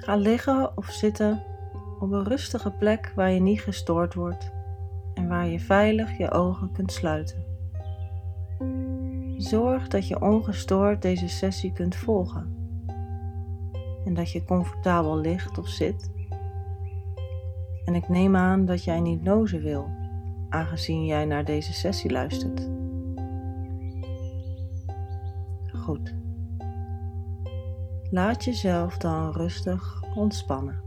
Ga liggen of zitten op een rustige plek waar je niet gestoord wordt en waar je veilig je ogen kunt sluiten. Zorg dat je ongestoord deze sessie kunt volgen en dat je comfortabel ligt of zit. En ik neem aan dat jij niet nozen wil, aangezien jij naar deze sessie luistert. Laat jezelf dan rustig ontspannen.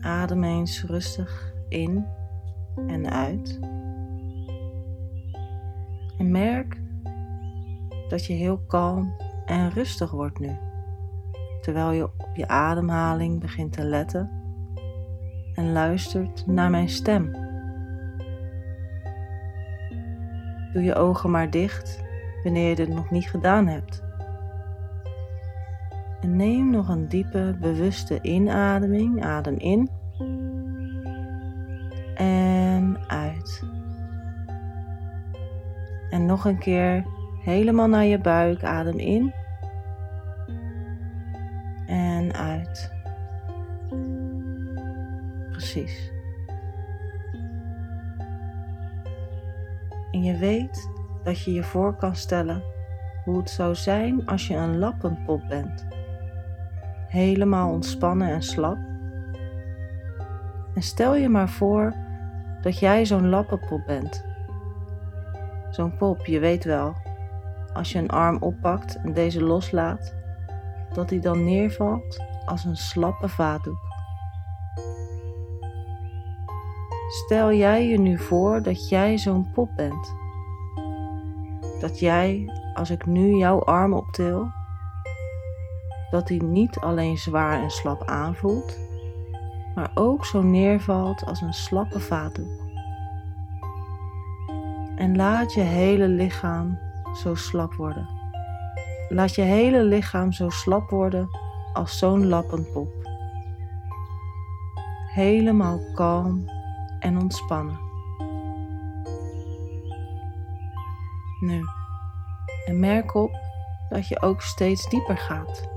Adem eens rustig in en uit. En merk dat je heel kalm en rustig wordt nu, terwijl je op je ademhaling begint te letten en luistert naar mijn stem. Doe je ogen maar dicht wanneer je dit nog niet gedaan hebt. En neem nog een diepe, bewuste inademing. Adem in en uit. En nog een keer helemaal naar je buik. Adem in en uit. Precies. En je weet dat je je voor kan stellen hoe het zou zijn als je een lappenpop bent. Helemaal ontspannen en slap. En stel je maar voor dat jij zo'n lappenpop bent. Zo'n pop, je weet wel, als je een arm oppakt en deze loslaat, dat die dan neervalt als een slappe vaatdoek. Stel jij je nu voor dat jij zo'n pop bent. Dat jij, als ik nu jouw arm optil, dat die niet alleen zwaar en slap aanvoelt, maar ook zo neervalt als een slappe vaatdoek. En laat je hele lichaam zo slap worden. Laat je hele lichaam zo slap worden als zo'n lappenpop. Helemaal kalm en ontspannen. Nu, en merk op dat je ook steeds dieper gaat.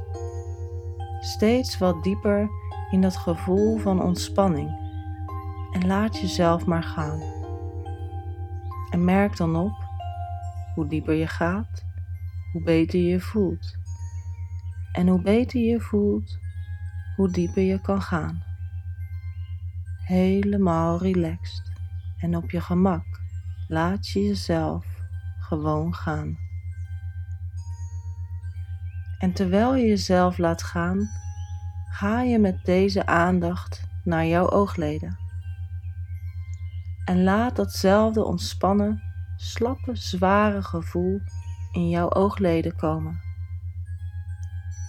Steeds wat dieper in dat gevoel van ontspanning. En laat jezelf maar gaan. En merk dan op hoe dieper je gaat, hoe beter je voelt. En hoe beter je voelt, hoe dieper je kan gaan. Helemaal relaxed en op je gemak laat je jezelf gewoon gaan. En terwijl je jezelf laat gaan, ga je met deze aandacht naar jouw oogleden. En laat datzelfde ontspannen, slappe, zware gevoel in jouw oogleden komen.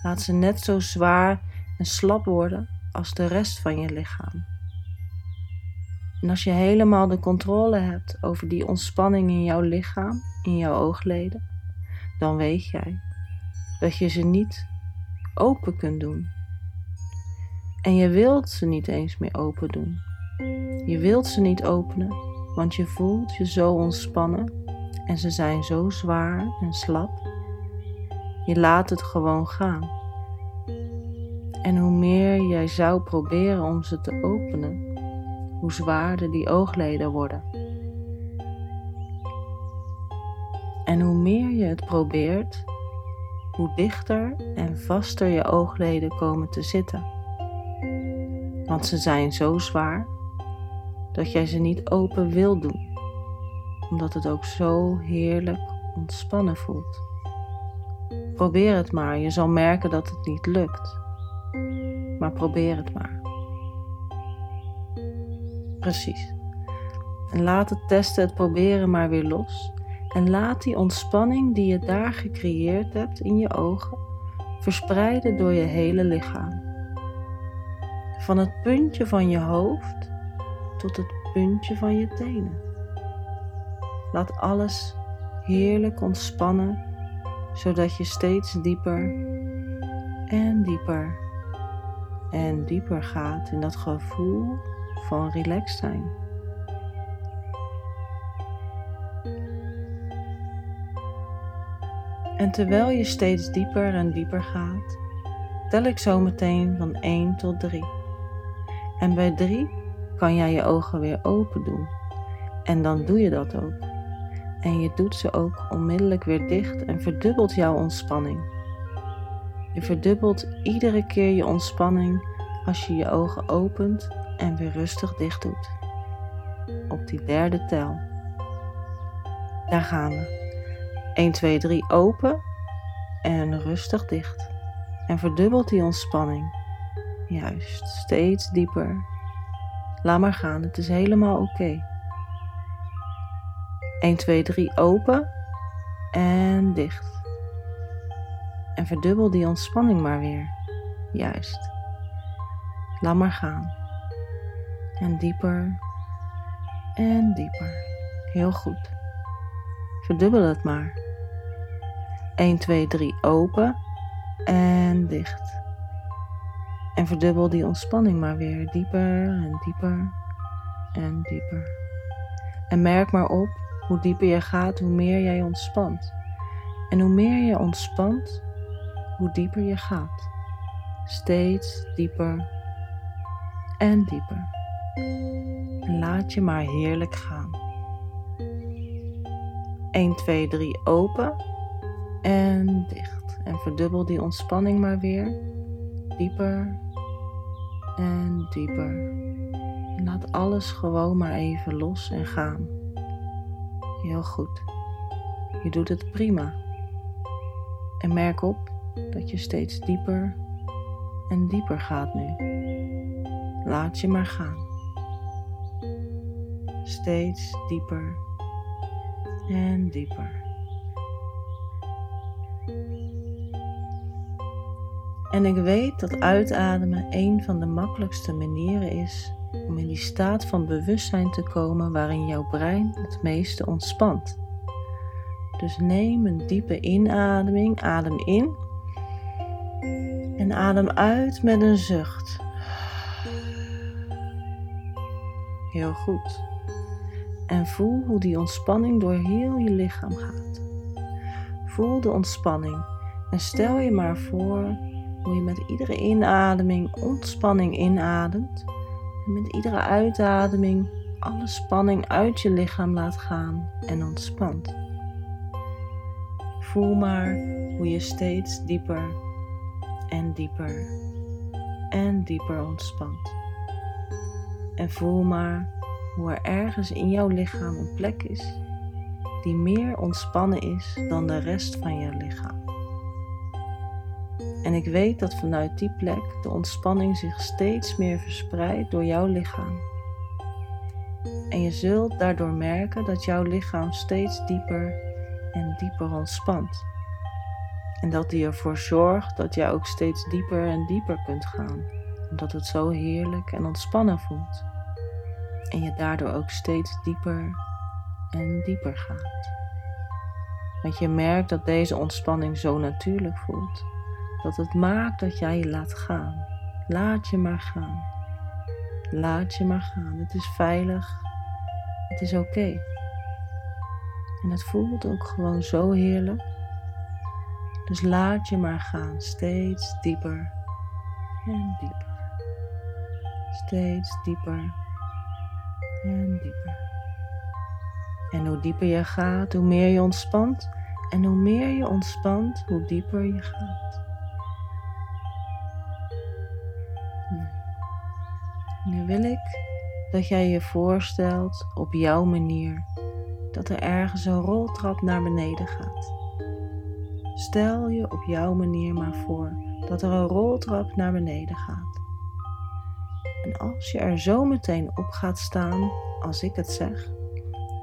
Laat ze net zo zwaar en slap worden als de rest van je lichaam. En als je helemaal de controle hebt over die ontspanning in jouw lichaam, in jouw oogleden, dan weet jij dat je ze niet open kunt doen. En je wilt ze niet eens meer open doen. Je wilt ze niet openen, want je voelt je zo ontspannen en ze zijn zo zwaar en slap. Je laat het gewoon gaan. En hoe meer jij zou proberen om ze te openen, hoe zwaarder die oogleden worden. En hoe meer je het probeert, hoe dichter en vaster je oogleden komen te zitten. Want ze zijn zo zwaar dat jij ze niet open wil doen, omdat het ook zo heerlijk ontspannen voelt. Probeer het maar, je zal merken dat het niet lukt. Maar probeer het maar. Precies. En laat het testen, het proberen maar weer los en laat die ontspanning die je daar gecreëerd hebt in je ogen verspreiden door je hele lichaam. Van het puntje van je hoofd tot het puntje van je tenen. Laat alles heerlijk ontspannen, zodat je steeds dieper en dieper en dieper gaat in dat gevoel van relaxed zijn. En terwijl je steeds dieper en dieper gaat, tel ik zo meteen van 1 tot 3. En bij 3 kan jij je ogen weer open doen. En dan doe je dat ook. En je doet ze ook onmiddellijk weer dicht en verdubbelt jouw ontspanning. Je verdubbelt iedere keer je ontspanning als je je ogen opent en weer rustig dicht doet. Op die derde tel. Daar gaan we. 1, 2, 3 open en rustig dicht. En verdubbelt die ontspanning. Juist, steeds dieper. Laat maar gaan, het is helemaal oké. Okay. 1, 2, 3 open en dicht. En verdubbel die ontspanning maar weer. Juist. Laat maar gaan. En dieper en dieper. Heel goed. Verdubbel het maar. 1, 2, 3 open en dicht. En verdubbel die ontspanning maar weer dieper en dieper en dieper. En merk maar op hoe dieper je gaat, hoe meer jij ontspant. En hoe meer je ontspant, hoe dieper je gaat. Steeds dieper en dieper. En laat je maar heerlijk gaan. 1, 2, 3 open en dicht. En verdubbel die ontspanning maar weer. Dieper en dieper. En laat alles gewoon maar even los en gaan. Heel goed. Je doet het prima. En merk op dat je steeds dieper en dieper gaat nu. Laat je maar gaan. Steeds dieper en dieper. En ik weet dat uitademen een van de makkelijkste manieren is om in die staat van bewustzijn te komen waarin jouw brein het meeste ontspant. Dus neem een diepe inademing, adem in en adem uit met een zucht. Heel goed. En voel hoe die ontspanning door heel je lichaam gaat. Voel de ontspanning en stel je maar voor hoe je met iedere inademing ontspanning inademt en met iedere uitademing alle spanning uit je lichaam laat gaan en ontspant. Voel maar hoe je steeds dieper en dieper en dieper ontspant. En voel maar hoe er ergens in jouw lichaam een plek is die meer ontspannen is dan de rest van je lichaam. En ik weet dat vanuit die plek de ontspanning zich steeds meer verspreidt door jouw lichaam. En je zult daardoor merken dat jouw lichaam steeds dieper en dieper ontspant. En dat die ervoor zorgt dat jij ook steeds dieper en dieper kunt gaan, omdat het zo heerlijk en ontspannen voelt. En je daardoor ook steeds dieper en dieper gaat. Want je merkt dat deze ontspanning zo natuurlijk voelt dat het maakt dat jij je laat gaan. Laat je maar gaan. Laat je maar gaan. Het is veilig. Het is oké. En het voelt ook gewoon zo heerlijk. Dus laat je maar gaan. Steeds dieper en dieper. Steeds dieper en dieper. En hoe dieper je gaat, hoe meer je ontspant. En hoe meer je ontspant, hoe dieper je gaat. Nu wil ik dat jij je voorstelt op jouw manier dat er ergens een roltrap naar beneden gaat. Stel je op jouw manier maar voor dat er een roltrap naar beneden gaat. En als je er zo meteen op gaat staan als ik het zeg,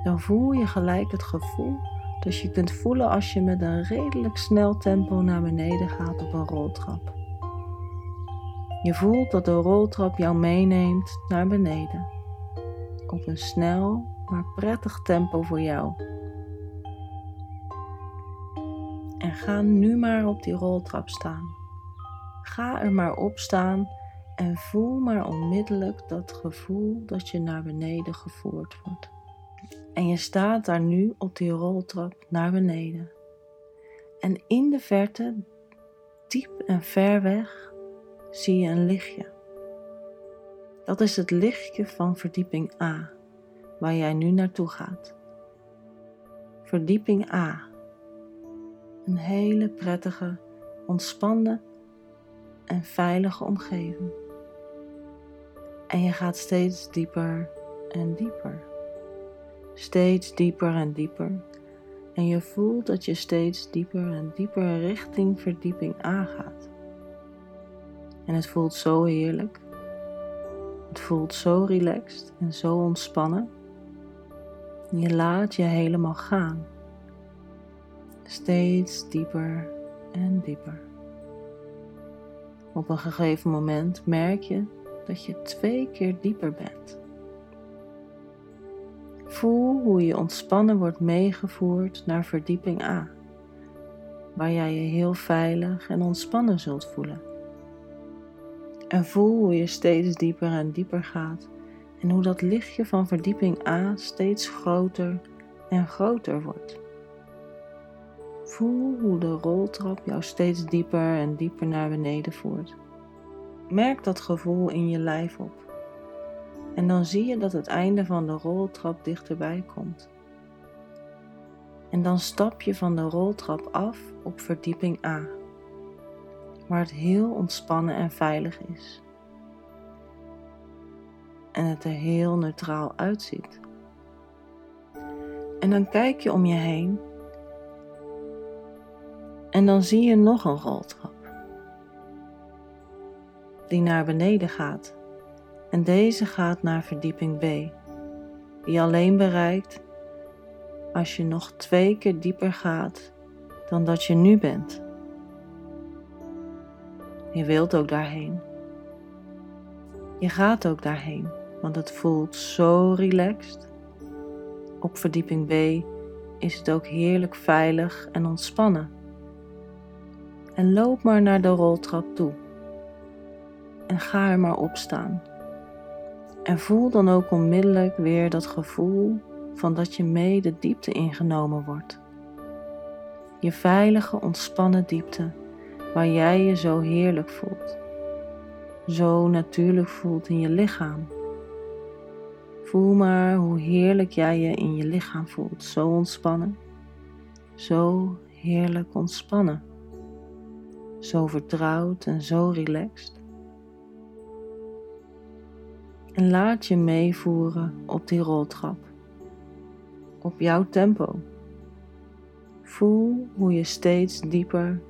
dan voel je gelijk het gevoel dat je kunt voelen als je met een redelijk snel tempo naar beneden gaat op een roltrap. Je voelt dat de roltrap jou meeneemt naar beneden. Op een snel maar prettig tempo voor jou. En ga nu maar op die roltrap staan. Ga er maar op staan en voel maar onmiddellijk dat gevoel dat je naar beneden gevoerd wordt. En je staat daar nu op die roltrap naar beneden. En in de verte, diep en ver weg, zie je een lichtje. Dat is het lichtje van verdieping A, waar jij nu naartoe gaat. Verdieping A. Een hele prettige, ontspannen en veilige omgeving. En je gaat steeds dieper en dieper. Steeds dieper en dieper. En je voelt dat je steeds dieper en dieper richting verdieping A gaat. En het voelt zo heerlijk. Het voelt zo relaxed en zo ontspannen. Je laat je helemaal gaan. Steeds dieper en dieper. Op een gegeven moment merk je dat je twee keer dieper bent. Voel hoe je ontspannen wordt meegevoerd naar verdieping A, waar jij je heel veilig en ontspannen zult voelen. En voel hoe je steeds dieper en dieper gaat en hoe dat lichtje van verdieping A steeds groter en groter wordt. Voel hoe de roltrap jou steeds dieper en dieper naar beneden voert. Merk dat gevoel in je lijf op. En dan zie je dat het einde van de roltrap dichterbij komt. En dan stap je van de roltrap af op verdieping A waar het heel ontspannen en veilig is. En het er heel neutraal uitziet. En dan kijk je om je heen en dan zie je nog een roltrap die naar beneden gaat. En deze gaat naar verdieping B, die alleen bereikt als je nog twee keer dieper gaat dan dat je nu bent. Je wilt ook daarheen. Je gaat ook daarheen, want het voelt zo relaxed. Op verdieping B is het ook heerlijk veilig en ontspannen. En loop maar naar de roltrap toe. En ga er maar op staan. En voel dan ook onmiddellijk weer dat gevoel van dat je mee de diepte ingenomen wordt. Je veilige, ontspannen diepte waar jij je zo heerlijk voelt, zo natuurlijk voelt in je lichaam. Voel maar hoe heerlijk jij je in je lichaam voelt, zo ontspannen, zo heerlijk ontspannen, zo vertrouwd en zo relaxed. En laat je meevoeren op die roltrap, op jouw tempo. Voel hoe je steeds dieper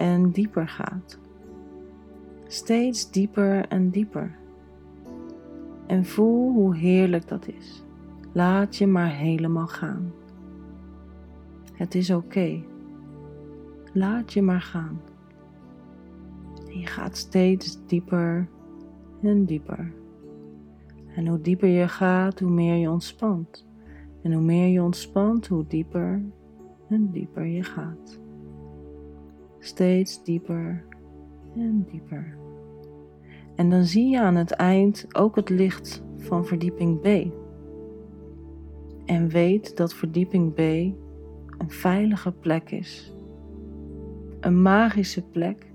en dieper gaat. Steeds dieper en dieper. En voel hoe heerlijk dat is. Laat je maar helemaal gaan. Het is oké. Laat je maar gaan. Je gaat steeds dieper en dieper. En hoe dieper je gaat, hoe meer je ontspant. En hoe meer je ontspant, hoe dieper en dieper je gaat steeds dieper en dieper. En dan zie je aan het eind ook het licht van verdieping B. En weet dat verdieping B een veilige plek is. Een magische plek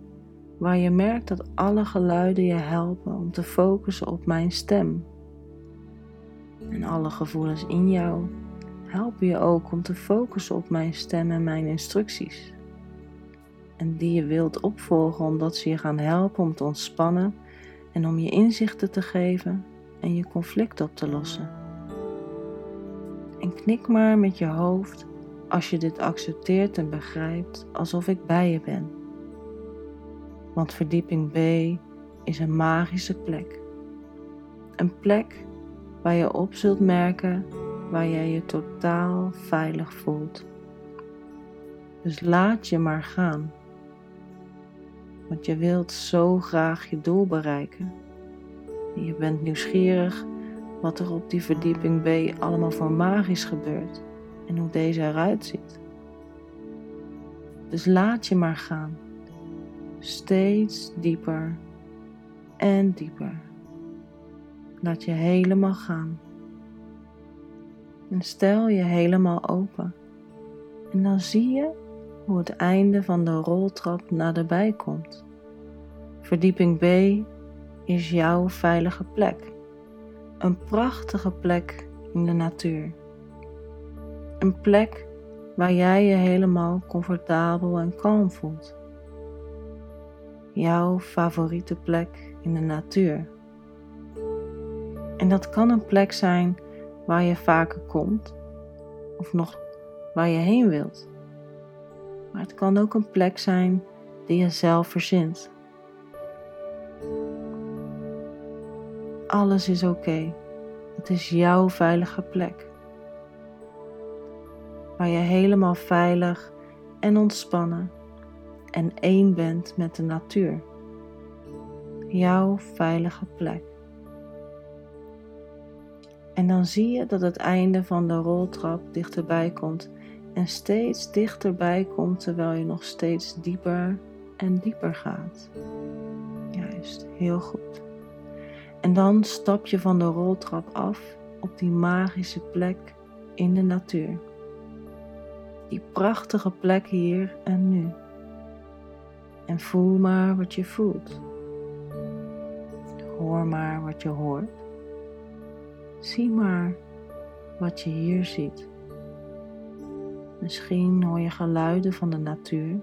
waar je merkt dat alle geluiden je helpen om te focussen op mijn stem. En alle gevoelens in jou helpen je ook om te focussen op mijn stem en mijn instructies en die je wilt opvolgen omdat ze je gaan helpen om te ontspannen en om je inzichten te geven en je conflict op te lossen. En knik maar met je hoofd als je dit accepteert en begrijpt alsof ik bij je ben. Want verdieping B is een magische plek. Een plek waar je op zult merken waar jij je totaal veilig voelt. Dus laat je maar gaan. Want je wilt zo graag je doel bereiken. En je bent nieuwsgierig wat er op die verdieping B allemaal voor magisch gebeurt en hoe deze eruit ziet. Dus laat je maar gaan. Steeds dieper en dieper. Laat je helemaal gaan. En stel je helemaal open. En dan zie je hoe het einde van de roltrap naderbij komt. Verdieping B is jouw veilige plek. Een prachtige plek in de natuur. Een plek waar jij je helemaal comfortabel en kalm voelt. Jouw favoriete plek in de natuur. En dat kan een plek zijn waar je vaker komt of nog waar je heen wilt. Maar het kan ook een plek zijn die je zelf verzint. Alles is oké. Het is jouw veilige plek. Waar je helemaal veilig en ontspannen en één bent met de natuur. Jouw veilige plek. En dan zie je dat het einde van de roltrap dichterbij komt en steeds dichterbij komt terwijl je nog steeds dieper en dieper gaat. Juist, heel goed. En dan stap je van de roltrap af op die magische plek in de natuur. Die prachtige plek hier en nu. En voel maar wat je voelt. Hoor maar wat je hoort. Zie maar wat je hier ziet. Misschien hoor je geluiden van de natuur.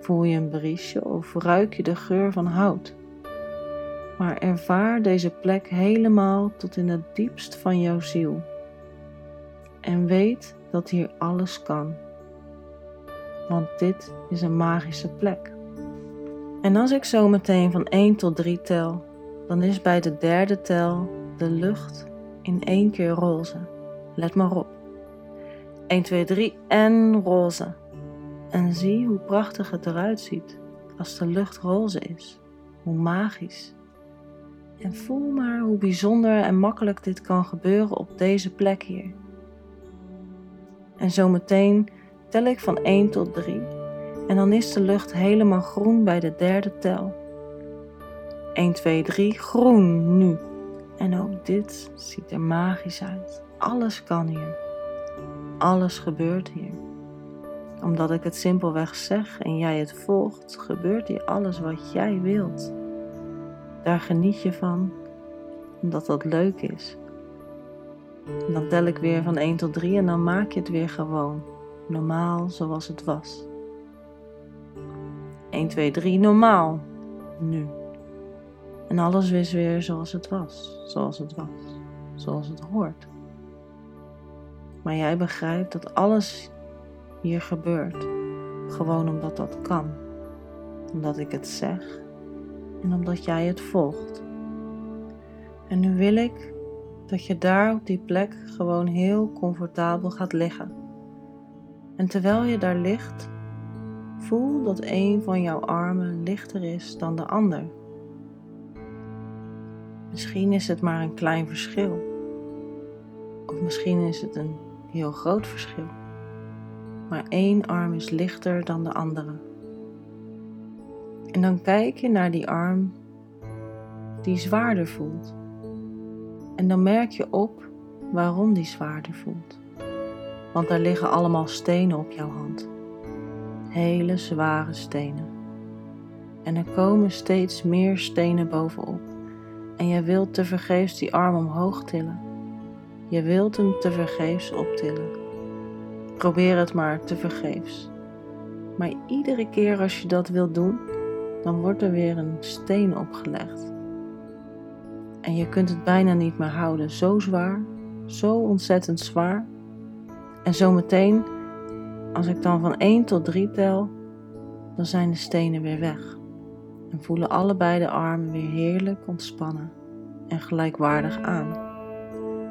Voel je een briesje of ruik je de geur van hout. Maar ervaar deze plek helemaal tot in het diepst van jouw ziel. En weet dat hier alles kan. Want dit is een magische plek. En als ik zo meteen van 1 tot 3 tel, dan is bij de derde tel de lucht in één keer roze. Let maar op. 1, 2, 3 en roze. En zie hoe prachtig het eruit ziet als de lucht roze is. Hoe magisch. En voel maar hoe bijzonder en makkelijk dit kan gebeuren op deze plek hier. En zometeen tel ik van 1 tot 3 en dan is de lucht helemaal groen bij de derde tel. 1, 2, 3, groen nu. En ook dit ziet er magisch uit. Alles kan hier. Alles gebeurt hier. Omdat ik het simpelweg zeg en jij het volgt, gebeurt hier alles wat jij wilt. Daar geniet je van, omdat dat leuk is. Dan tel ik weer van 1 tot 3 en dan maak je het weer gewoon, normaal zoals het was. 1, 2, 3, normaal, nu. En alles is weer zoals het was, zoals het was, zoals het hoort. Maar jij begrijpt dat alles hier gebeurt, gewoon omdat dat kan. Omdat ik het zeg en omdat jij het volgt. En nu wil ik dat je daar op die plek gewoon heel comfortabel gaat liggen. En terwijl je daar ligt, voel dat een van jouw armen lichter is dan de ander. Misschien is het maar een klein verschil. Of misschien is het een heel groot verschil. Maar één arm is lichter dan de andere. En dan kijk je naar die arm die zwaarder voelt. En dan merk je op waarom die zwaarder voelt. Want er liggen allemaal stenen op jouw hand. Hele zware stenen. En er komen steeds meer stenen bovenop. En je wilt tevergeefs die arm omhoog tillen. Je wilt hem tevergeefs optillen. Probeer het maar tevergeefs. Maar iedere keer als je dat wilt doen, dan wordt er weer een steen opgelegd. En je kunt het bijna niet meer houden. Zo zwaar, zo ontzettend zwaar. En zometeen, als ik dan van 1 tot 3 tel, dan zijn de stenen weer weg. En voelen allebei de armen weer heerlijk ontspannen en gelijkwaardig aan.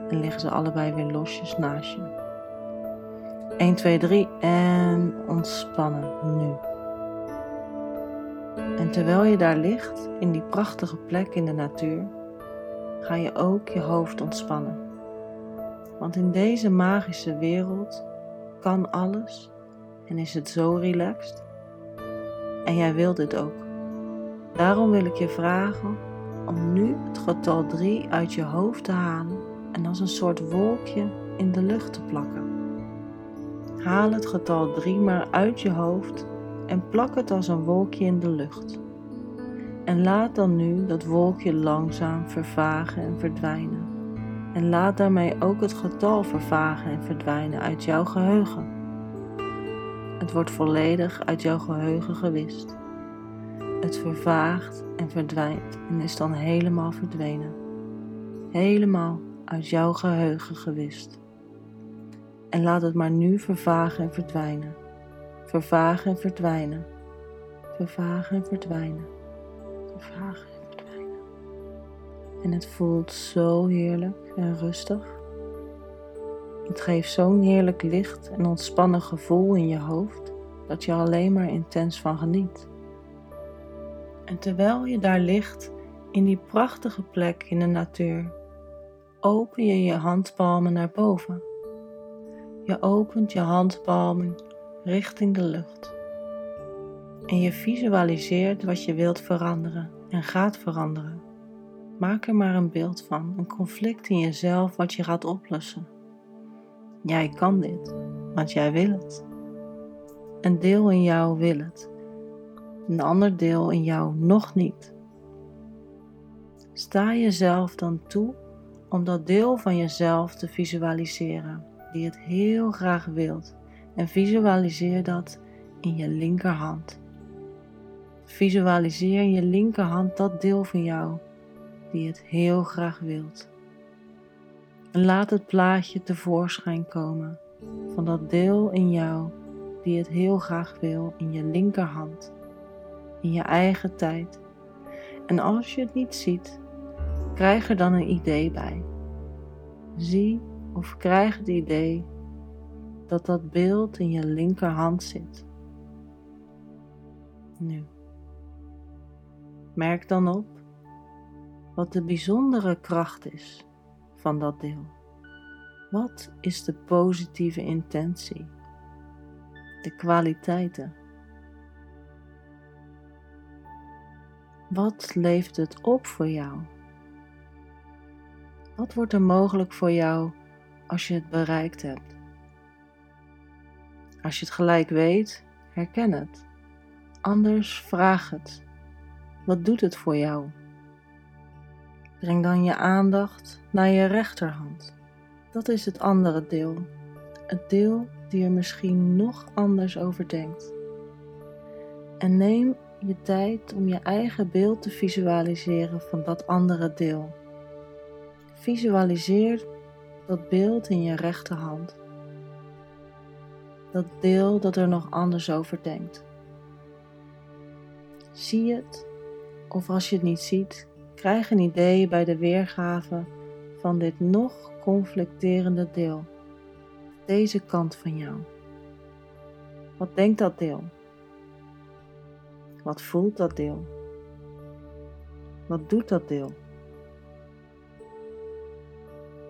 En liggen ze allebei weer losjes naast je. 1, 2, 3 en ontspannen nu. En terwijl je daar ligt, in die prachtige plek in de natuur, ga je ook je hoofd ontspannen. Want in deze magische wereld kan alles en is het zo relaxed. En jij wilt dit ook. Daarom wil ik je vragen om nu het getal 3 uit je hoofd te halen en als een soort wolkje in de lucht te plakken. Haal het getal 3 maar uit je hoofd en plak het als een wolkje in de lucht. En laat dan nu dat wolkje langzaam vervagen en verdwijnen. En laat daarmee ook het getal vervagen en verdwijnen uit jouw geheugen. Het wordt volledig uit jouw geheugen gewist. Het vervaagt en verdwijnt en is dan helemaal verdwenen. Helemaal uit jouw geheugen gewist. En laat het maar nu vervagen en verdwijnen. Vervagen en verdwijnen. Vervagen en verdwijnen. Vervagen en verdwijnen. En het voelt zo heerlijk en rustig. Het geeft zo'n heerlijk licht en ontspannen gevoel in je hoofd dat je alleen maar intens van geniet. En terwijl je daar ligt in die prachtige plek in de natuur, open je je handpalmen naar boven. Je opent je handpalmen richting de lucht. En je visualiseert wat je wilt veranderen en gaat veranderen. Maak er maar een beeld van, een conflict in jezelf wat je gaat oplossen. Jij kan dit, want jij wil het. Een deel in jou wil het, een ander deel in jou nog niet. Sta jezelf dan toe om dat deel van jezelf te visualiseren die het heel graag wilt en visualiseer dat in je linkerhand. Visualiseer in je linkerhand dat deel van jou die het heel graag wilt. En laat het plaatje tevoorschijn komen van dat deel in jou die het heel graag wil in je linkerhand, in je eigen tijd. En als je het niet ziet, krijg er dan een idee bij. Zie of krijg het idee dat dat beeld in je linkerhand zit. Nu. Merk dan op wat de bijzondere kracht is van dat deel. Wat is de positieve intentie? De kwaliteiten? Wat levert het op voor jou? Wat wordt er mogelijk voor jou als je het bereikt hebt? Als je het gelijk weet, herken het. Anders vraag het. Wat doet het voor jou? Breng dan je aandacht naar je rechterhand. Dat is het andere deel. Het deel die er misschien nog anders over denkt. En neem je tijd om je eigen beeld te visualiseren van dat andere deel. Visualiseer dat beeld in je rechterhand. Dat deel dat er nog anders over denkt. Zie het, of als je het niet ziet, krijg een idee bij de weergave van dit nog conflicterende deel, deze kant van jou. Wat denkt dat deel? Wat voelt dat deel? Wat doet dat deel?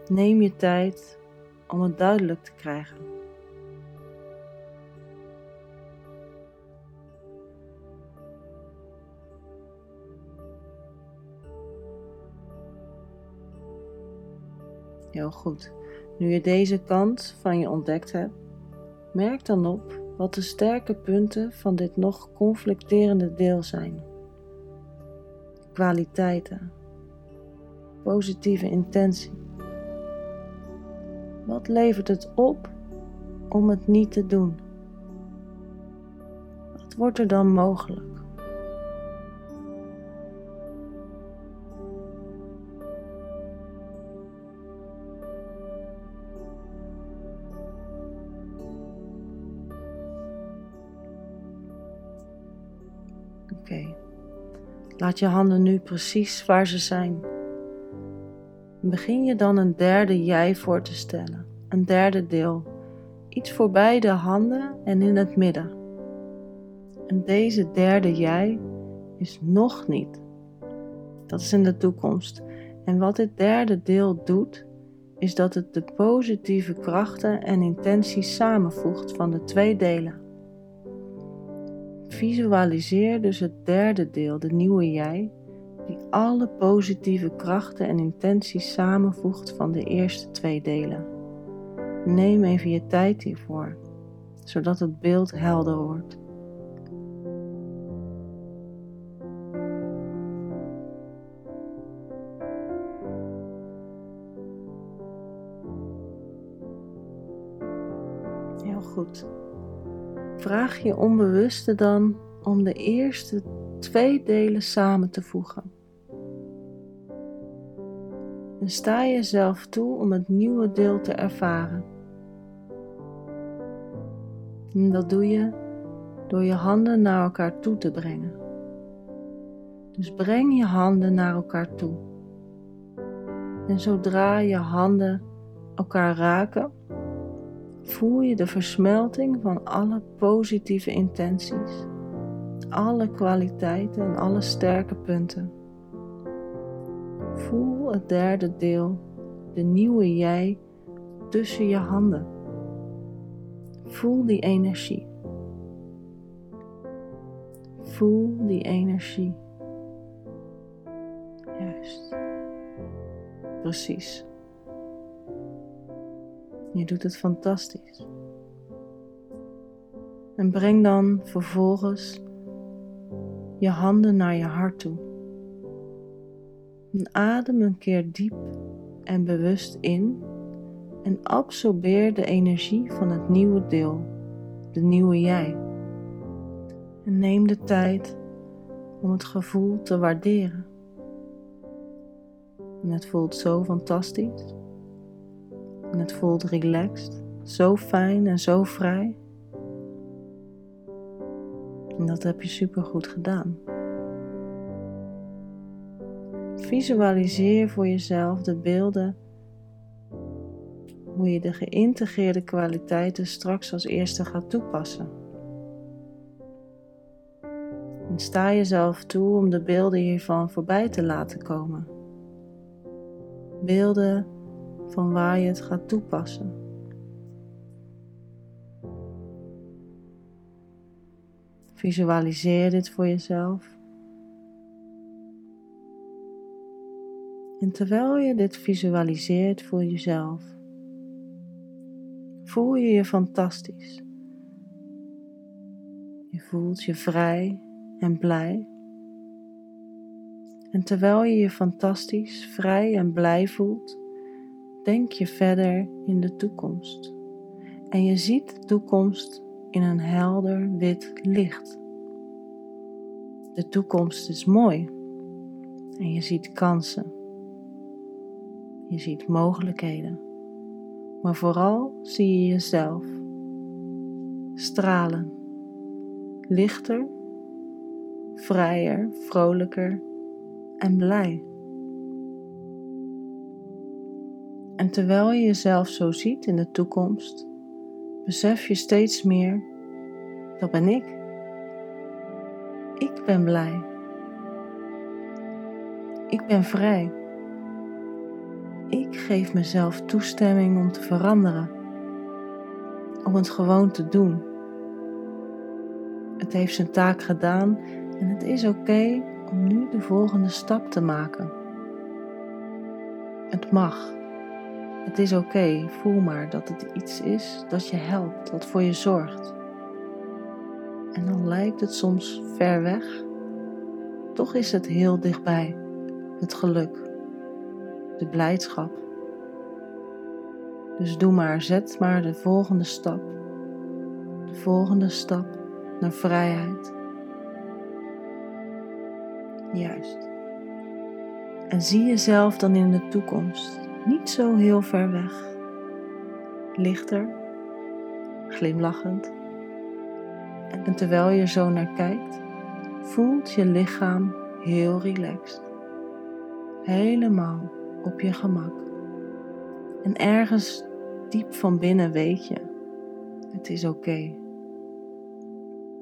Neem je tijd om het duidelijk te krijgen. Heel goed. Nu je deze kant van je ontdekt hebt, merk dan op wat de sterke punten van dit nog conflicterende deel zijn. Kwaliteiten, positieve intentie. Wat levert het op om het niet te doen? Wat wordt er dan mogelijk? Oké. Laat je handen nu precies waar ze zijn. Begin je dan een derde jij voor te stellen, een derde deel, iets voor beide handen en in het midden. En deze derde jij is nog niet. Dat is in de toekomst. En wat dit derde deel doet, is dat het de positieve krachten en intenties samenvoegt van de twee delen. Visualiseer dus het derde deel, de nieuwe jij, die alle positieve krachten en intenties samenvoegt van de eerste twee delen. Neem even je tijd hiervoor, zodat het beeld helder wordt. Heel goed. Vraag je onbewuste dan om de eerste twee delen samen te voegen. En sta jezelf toe om het nieuwe deel te ervaren. En dat doe je door je handen naar elkaar toe te brengen. Dus breng je handen naar elkaar toe. En zodra je handen elkaar raken, voel je de versmelting van alle positieve intenties, alle kwaliteiten en alle sterke punten. Voel het derde deel, de nieuwe jij, tussen je handen. Voel die energie. Voel die energie. Juist. Precies. Je doet het fantastisch. En breng dan vervolgens je handen naar je hart toe. Adem een keer diep en bewust in en absorbeer de energie van het nieuwe deel, de nieuwe jij. En neem de tijd om het gevoel te waarderen. En het voelt zo fantastisch. En het voelt relaxed, zo fijn en zo vrij. En dat heb je super goed gedaan. Visualiseer voor jezelf de beelden hoe je de geïntegreerde kwaliteiten straks als eerste gaat toepassen. En sta jezelf toe om de beelden hiervan voorbij te laten komen. Beelden van waar je het gaat toepassen. Visualiseer dit voor jezelf. En terwijl je dit visualiseert voor jezelf, voel je je fantastisch. Je voelt je vrij en blij. En terwijl je je fantastisch, vrij en blij voelt, denk je verder in de toekomst. En je ziet de toekomst in een helder wit licht. De toekomst is mooi en je ziet kansen. Je ziet mogelijkheden. Maar vooral zie je jezelf stralen, lichter, vrijer, vrolijker en blij. En terwijl je jezelf zo ziet in de toekomst, besef je steeds meer, dat ben ik. Ik ben blij. Ik ben vrij. Geef mezelf toestemming om te veranderen, om het gewoon te doen. Het heeft zijn taak gedaan en het is oké om nu de volgende stap te maken. Het mag. Het is oké, voel maar dat het iets is dat je helpt, dat voor je zorgt. En dan lijkt het soms ver weg, toch is het heel dichtbij, het geluk, de blijdschap. Dus doe maar, zet maar de volgende stap, de volgende stap naar vrijheid. Juist. En zie jezelf dan in de toekomst niet zo heel ver weg. Lichter, glimlachend. En terwijl je zo naar kijkt, voelt je lichaam heel relaxed. Helemaal op je gemak. En ergens diep van binnen weet je, het is oké.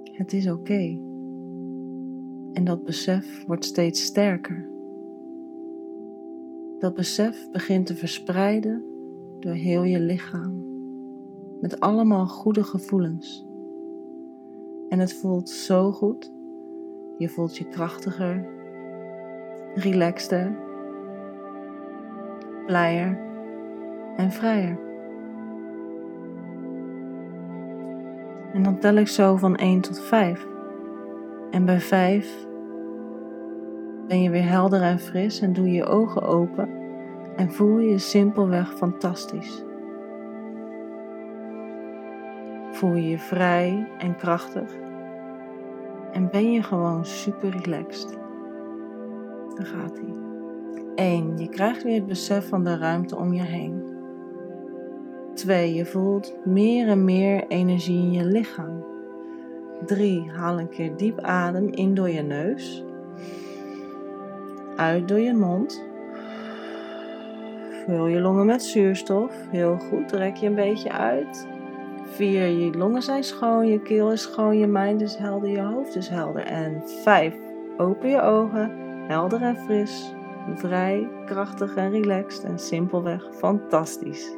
Het is oké. En dat besef wordt steeds sterker. Dat besef begint te verspreiden door heel je lichaam, met allemaal goede gevoelens. En het voelt zo goed. Je voelt je krachtiger, relaxter, blijer en vrijer. En dan tel ik zo van 1 tot 5. En bij 5 ben je weer helder en fris en doe je ogen open en voel je simpelweg fantastisch. Voel je je vrij en krachtig. En ben je gewoon super relaxed. Daar gaat hij. 1. Je krijgt weer het besef van de ruimte om je heen. 2. Je voelt meer en meer energie in je lichaam. 3. Haal een keer diep adem in door je neus. Uit door je mond. Vul je longen met zuurstof. Heel goed. Trek je een beetje uit. 4. Je longen zijn schoon, je keel is schoon, je mind is helder, je hoofd is helder. En 5. Open je ogen, helder en fris vrij, krachtig en relaxed en simpelweg fantastisch.